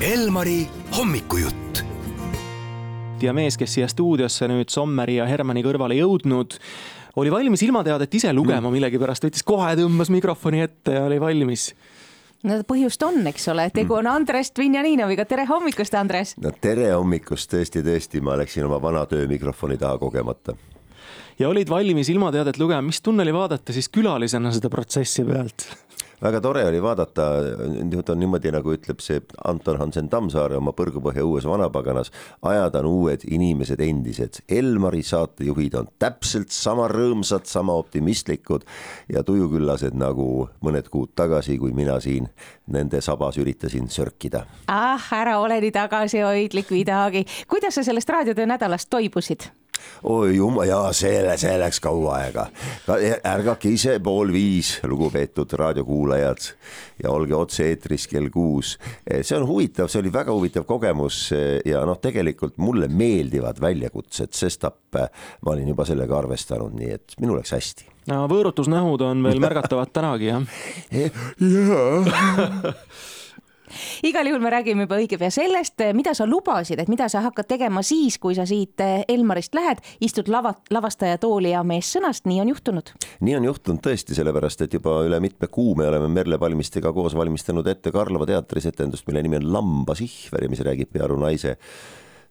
Elmari hommikujutt. ja mees, kes siia stuudiosse nüüd Sommeri ja Hermanni kõrvale jõudnud, oli valmis ilmateadet ise lugema millegipärast, võttis kohe, tõmbas mikrofoni ette ja oli valmis no põhjust on, eks ole, tegu on Andres Dvinjaninoviga, tere hommikust, Andres. no tere hommikust, tõesti, tõesti, ma läksin oma vana töö mikrofoni taha kogemata. ja olid valmis ilmateadet lugema, mis tunne oli vaadata siis külalisena seda protsessi pealt? Väga tore oli vaadata, nüüd on niimoodi, nagu ütleb see Anton Hansen Tammsaare oma Põrgupõhja uues vanapaganas, ajad on uued, inimesed endised. Elmari saatejuhid on täpselt sama rõõmsad, sama optimistlikud ja tujuküllased nagu mõned kuud tagasi, kui mina siin nende sabas üritasin sörkida. ah, ära ole nii tagasihoidlik midagi. kuidas sa sellest raadiotöö nädalast toibusid? Oi jumal, jaa, see, see läks kaua aega. ärgake ise pool viis, lugupeetud raadiokuulajad ja olge otse-eetris kell kuus. see on huvitav, see oli väga huvitav kogemus ja noh, tegelikult mulle meeldivad väljakutsed, sestap ma olin juba sellega arvestanud, nii et minul läks hästi. no võõrutusnähud on veel märgatavad tänagi, jah? jaa igal juhul me räägime juba õige pea sellest, mida sa lubasid, et mida sa hakkad tegema siis, kui sa siit eh, Elmarist lähed, istud lava, lavastaja tooli ja meessõnast, nii on juhtunud. nii on juhtunud tõesti, sellepärast et juba üle mitme kuu me oleme Merle Palmistega koos valmistanud ette Karlova teatris etendust, mille nimi on Lambasihver ja mis räägib Pearu naise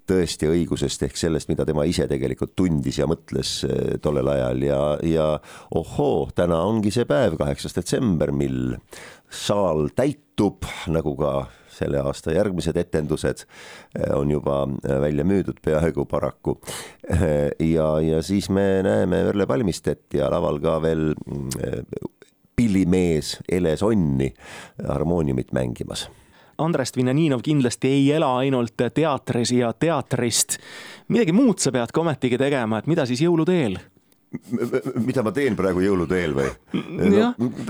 tõesti õigusest ehk sellest, mida tema ise tegelikult tundis ja mõtles eh, tollel ajal ja, ja ohoo, täna ongi see päev, kaheksas detsember, mil saal täitub, nagu ka selle aasta järgmised etendused eh, on juba eh, välja müüdud peaaegu paraku. ja, ja siis me näeme Verle Palmistet ja laval ka veel pillimees Ele Sonni harmooniumit mängimas Andres Dvinjaninov kindlasti ei ela ainult teatris ja teatrist. midagi muud sa pead ka ometigi tegema, et mida siis jõulude eel? Mida ma teen praegu jõulude eel või? no,,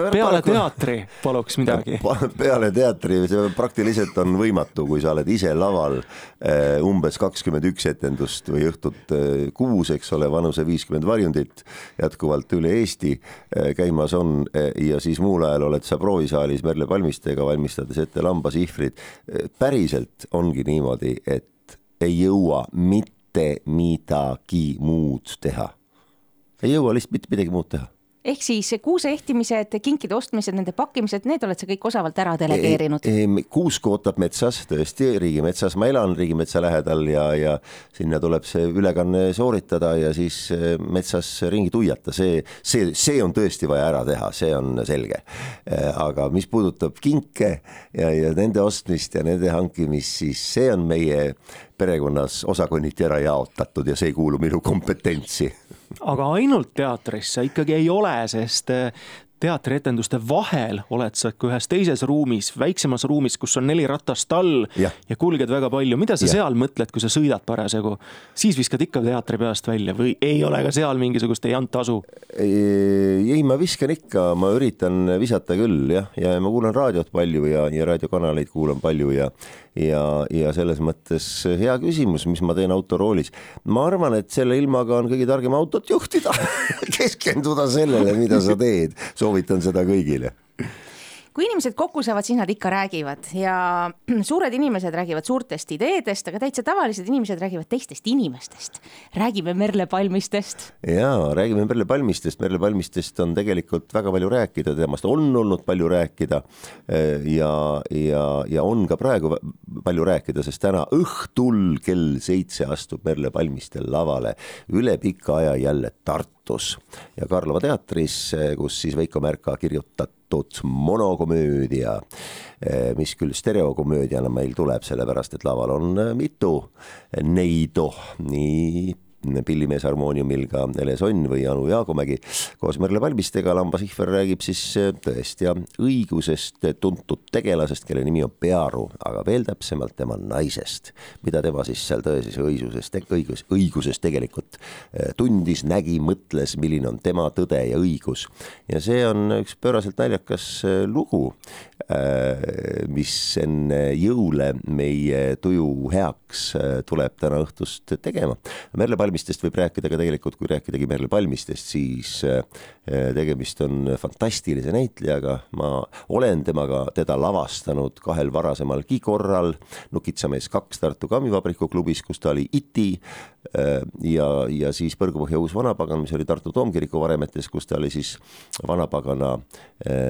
peale teatri paluks midagi. peale teatri, see praktiliselt on võimatu, kui sa oled ise laval eh, umbes kakskümmend üks etendust või õhtut eh, kuus, eks ole, vanuse viiskümmend varjundit jätkuvalt üle Eesti eh, käimas on ja siis muul ajal oled sa proovisaalis Merle Palmistega valmistades ette lambasihvrid. päriselt ongi niimoodi, et ei jõua mitte midagi muud teha ei jõua lihtsalt mitte midagi muud teha ehk siis kuuse ehtimised, kinkide ostmised, nende pakkimised, need oled sa kõik osavalt ära delegeerinud? kuusk ootab metsas, tõesti, riigimetsas, ma elan riigimetsa lähedal ja, ja sinna tuleb see ülekanne sooritada ja siis eh, metsas ringi tuiata, see, see, see on tõesti vaja ära teha, see on selge. Eh, aga mis puudutab kinke ja, ja nende ostmist ja nende hankimist, siis see on meie perekonnas osakonniti ära jaotatud ja see ei kuulu minu kompetentsi. Aga ainult teatris sa ikkagi ei ole, sest teatrietenduste vahel oled sa ka ühes teises ruumis, väiksemas ruumis, kus on neli ratast all ja, ja kulged väga palju. mida sa ja. seal mõtled, kui sa sõidad parasjagu? siis viskad ikka teatri peast välja või ei ole ka seal mingisugust ei anta asu? ei, ma viskan ikka, ma üritan visata küll jah, ja ma kuulan raadiot palju ja, ja raadiokanaleid kuulan palju ja ja, ja selles mõttes hea küsimus, mis ma teen autoroolis. ma arvan, et selle ilmaga on kõige targem autot juhtida keskenduda sellele, mida sa teed, soovitan seda kõigile kui inimesed kokku saavad, siis nad ikka räägivad ja suured inimesed räägivad suurtest ideedest, aga täitsa tavalised inimesed räägivad teistest inimestest. räägime Merle Palmistest. ja räägime Merle Palmistest, Merle Palmistest on tegelikult väga palju rääkida, temast on olnud palju rääkida. ja, ja, ja on ka praegu palju rääkida, sest täna õhtul kell seitse astub Merle Palmiste lavale üle pika aja jälle Tartus ja Karlova teatris, kus siis Veiko Märka kirjutab lubatud monokomöödia, eh, mis küll stereokomöödiana meil tuleb, sellepärast et laval on mitu neidu, nii pillimees harmooniumil ka Ele Sonn või Anu Jaagomägi koos Merle Palmistega. Lamba Sihver räägib siis eh, tõest ja õigusest tuntud tegelasest, kelle nimi on Pearu, aga veel täpsemalt tema naisest, mida tema siis seal tõeses õiguses, õigus, õiguses tegelikult eh, tundis, nägi, mõtles, milline on tema tõde ja õigus. ja see on üks pööraselt naljakas eh, lugu, mis enne jõule meie tuju heaks tuleb täna õhtust tegema. Merle Palmiste Palmistest võib rääkida ka tegelikult, kui rääkidagi Merle Palmistest, siis tegemist on fantastilise näitlejaga, ma olen temaga, teda lavastanud kahel varasemalgi korral, Nukitsamees kaks Tartu Kammivabriku klubis, kus ta oli iti ja, ja siis Põrgupõhja uus vanapagan, mis oli Tartu Toomkiriku varemetes, kus ta oli siis vanapagana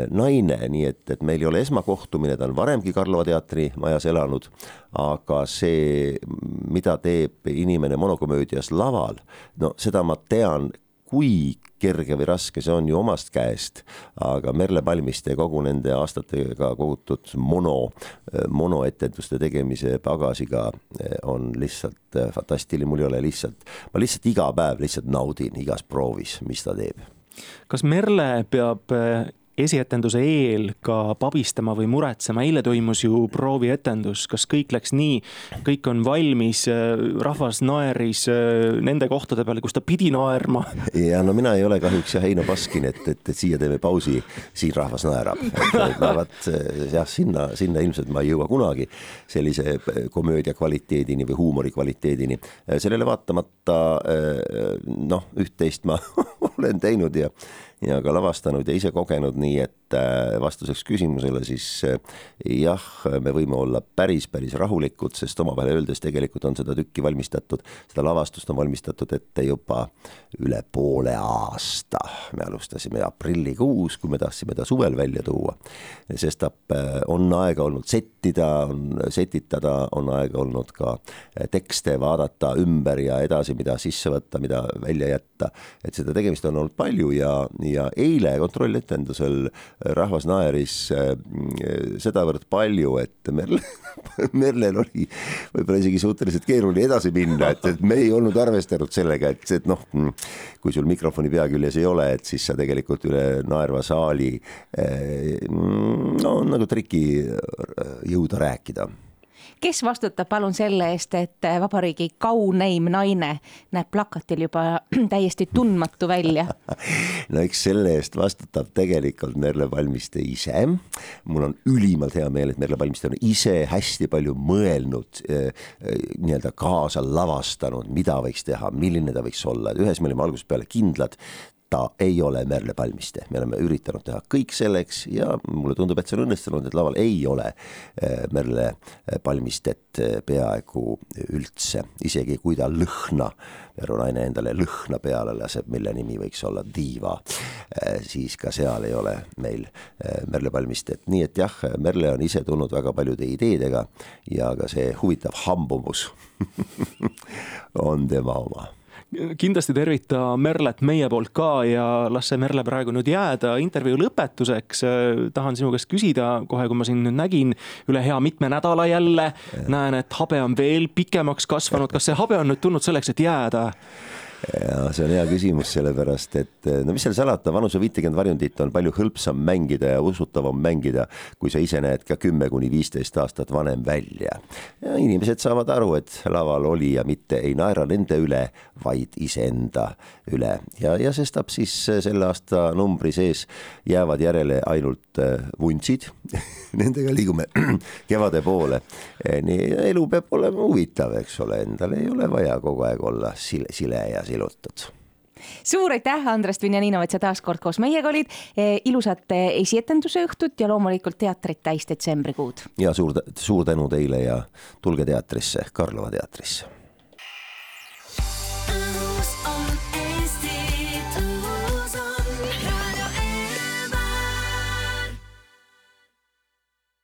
naine, nii et, et meil ei ole esmakohtumine, ta on varemgi Karlova teatri majas elanud, aga see, mida teeb inimene monokomöödias laval, no seda ma tean kui kerge või raske see on ju omast käest, aga Merle Palmiste ja kogu nende aastatega kogutud mono, monoetenduste tegemise pagasiga eh, on lihtsalt eh, fantastiline, mul ei ole lihtsalt, ma lihtsalt iga päev lihtsalt naudin igas proovis, mis ta teeb. kas Merle peab eh, esietenduse eel ka pabistama või muretsema, eile toimus ju proovietendus, kas kõik läks nii, kõik on valmis, rahvas naeris äh, nende kohtade peale, kus ta pidi naerma? ja no mina ei ole kahjuks jah Heino Baskin, et, et, et siia teeme pausi, siin rahvas naerab. no vot jah, sinna, sinna ilmselt ma ei jõua kunagi sellise komöödia kvaliteedini või huumori kvaliteedini. sellele vaatamata noh, üht-teist ma olen teinud ja ja ka lavastanud ja ise kogenud, nii et äh, vastuseks küsimusele siis äh, jah, me võime olla päris, päris rahulikud, sest omavahel öeldes tegelikult on seda tükki valmistatud, seda lavastust on valmistatud ette juba üle poole aasta. me alustasime aprillikuus, kui me tahtsime ta suvel välja tuua. sestap äh, on aega olnud settida, on setitada, on aega olnud ka tekste vaadata ümber ja edasi, mida sisse võtta, mida välja jätta. et seda tegemist on olnud palju ja ja eile kontrolletendusel rahvas naeris äh, sedavõrd palju, et Merle, Merlel oli võib-olla isegi suhteliselt keeruline edasi minna, et, et me ei olnud arvestanud sellega, et, et noh, kui sul mikrofoni pea küljes ei ole, et siis sa tegelikult üle naerva saali äh, no nagu triki jõuda rääkida kes vastutab palun selle eest, et vabariigi kauneim naine näeb plakatil juba täiesti tundmatu välja? no eks selle eest vastutab tegelikult Merle Palmiste ise. mul on ülimalt hea meel, et Merle Palmiste on ise hästi palju mõelnud eh,, nii-öelda kaasa lavastanud, mida võiks teha, milline ta võiks olla, et ühes me olime algusest peale kindlad, ta ei ole Merle Palmiste, me oleme üritanud teha kõik selleks ja mulle tundub, et see on õnnestunud, et laval ei ole eh, Merle Palmistet eh, peaaegu üldse, isegi kui ta lõhna, Võru naine endale lõhna peale laseb, mille nimi võiks olla Diiva, eh, siis ka seal ei ole meil Merle Palmistet, nii et jah, Merle on ise tulnud väga paljude ideedega ja ka see huvitav hambumus on tema oma kindlasti tervita Merlet meie poolt ka ja las see Merle praegu nüüd jääda intervjuu lõpetuseks. tahan sinu käest küsida kohe, kui ma sind nüüd nägin üle hea mitme nädala jälle, näen, et habe on veel pikemaks kasvanud. kas see habe on nüüd tulnud selleks, et jääda? Ja see on hea küsimus, sellepärast et no mis seal salata, vanuse viitekümmet varjundit on palju hõlpsam mängida ja usutavam mängida, kui sa ise näed ka kümme kuni viisteist aastat vanem välja. ja inimesed saavad aru, et laval olija mitte ei naera nende üle, vaid iseenda üle ja, ja sestap siis selle aasta numbri sees jäävad järele ainult äh, vuntsid Nendega liigume kevade poole. nii elu peab olema huvitav, eks ole, endal ei ole vaja kogu aeg olla sile, sile ja silutud suur aitäh, Andres Vinjaninov, et sa taas kord koos meiega olid. E, ilusat e, esietenduse õhtut ja loomulikult teatrit täis detsembrikuud. ja suur, suur tänu teile ja tulge teatrisse, Karlova teatrisse